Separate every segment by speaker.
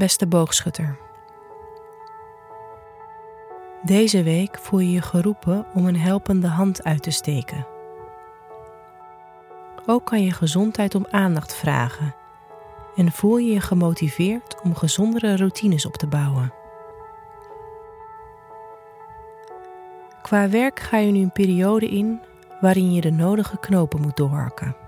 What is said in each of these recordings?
Speaker 1: Beste boogschutter. Deze week voel je je geroepen om een helpende hand uit te steken. Ook kan je gezondheid om aandacht vragen en voel je je gemotiveerd om gezondere routines op te bouwen. Qua werk ga je nu een periode in waarin je de nodige knopen moet doorhakken.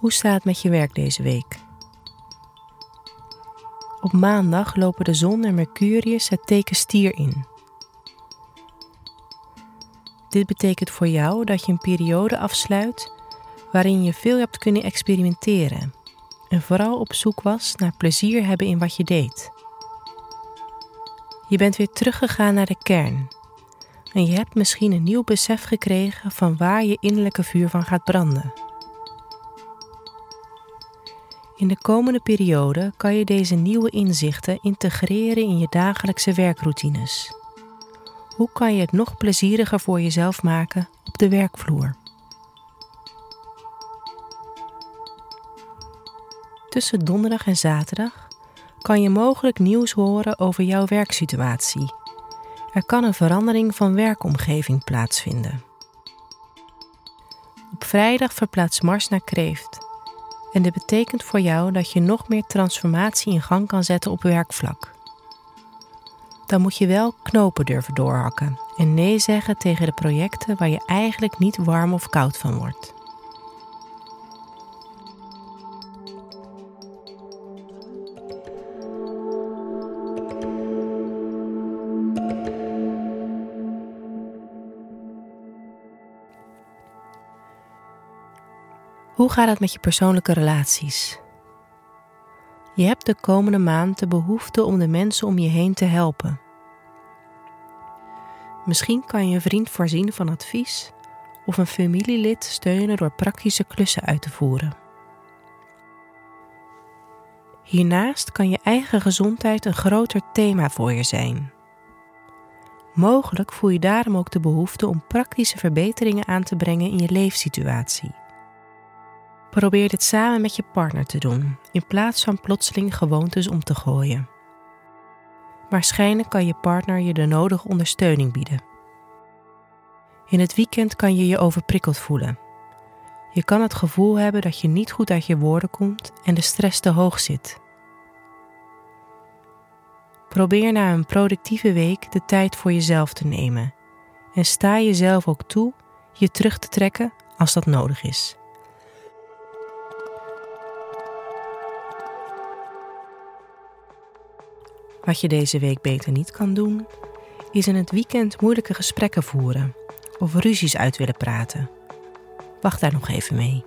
Speaker 1: Hoe staat het met je werk deze week? Op maandag lopen de zon en Mercurius het teken stier in. Dit betekent voor jou dat je een periode afsluit waarin je veel hebt kunnen experimenteren en vooral op zoek was naar plezier hebben in wat je deed. Je bent weer teruggegaan naar de kern en je hebt misschien een nieuw besef gekregen van waar je innerlijke vuur van gaat branden. In de komende periode kan je deze nieuwe inzichten integreren in je dagelijkse werkroutines. Hoe kan je het nog plezieriger voor jezelf maken op de werkvloer? Tussen donderdag en zaterdag kan je mogelijk nieuws horen over jouw werksituatie. Er kan een verandering van werkomgeving plaatsvinden. Op vrijdag verplaatst Mars naar Kreeft en dit betekent voor jou dat je nog meer transformatie in gang kan zetten op werkvlak. Dan moet je wel knopen durven doorhakken en nee zeggen tegen de projecten waar je eigenlijk niet warm of koud van wordt. Hoe gaat het met je persoonlijke relaties? Je hebt de komende maand de behoefte om de mensen om je heen te helpen. Misschien kan je een vriend voorzien van advies of een familielid steunen door praktische klussen uit te voeren. Hiernaast kan je eigen gezondheid een groter thema voor je zijn. Mogelijk voel je daarom ook de behoefte om praktische verbeteringen aan te brengen in je leefsituatie. Probeer dit samen met je partner te doen, in plaats van plotseling gewoontes om te gooien. Waarschijnlijk kan je partner je de nodige ondersteuning bieden. In het weekend kan je je overprikkeld voelen. Je kan het gevoel hebben dat je niet goed uit je woorden komt en de stress te hoog zit. Probeer na een productieve week de tijd voor jezelf te nemen en sta jezelf ook toe je terug te trekken als dat nodig is. Wat je deze week beter niet kan doen, is in het weekend moeilijke gesprekken voeren of ruzies uit willen praten. Wacht daar nog even mee.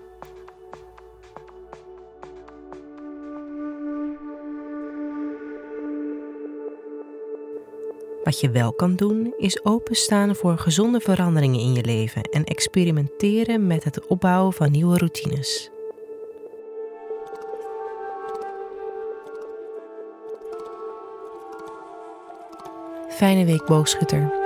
Speaker 1: Wat je wel kan doen, is openstaan voor gezonde veranderingen in je leven en experimenteren met het opbouwen van nieuwe routines. Fijne week, boogschutter.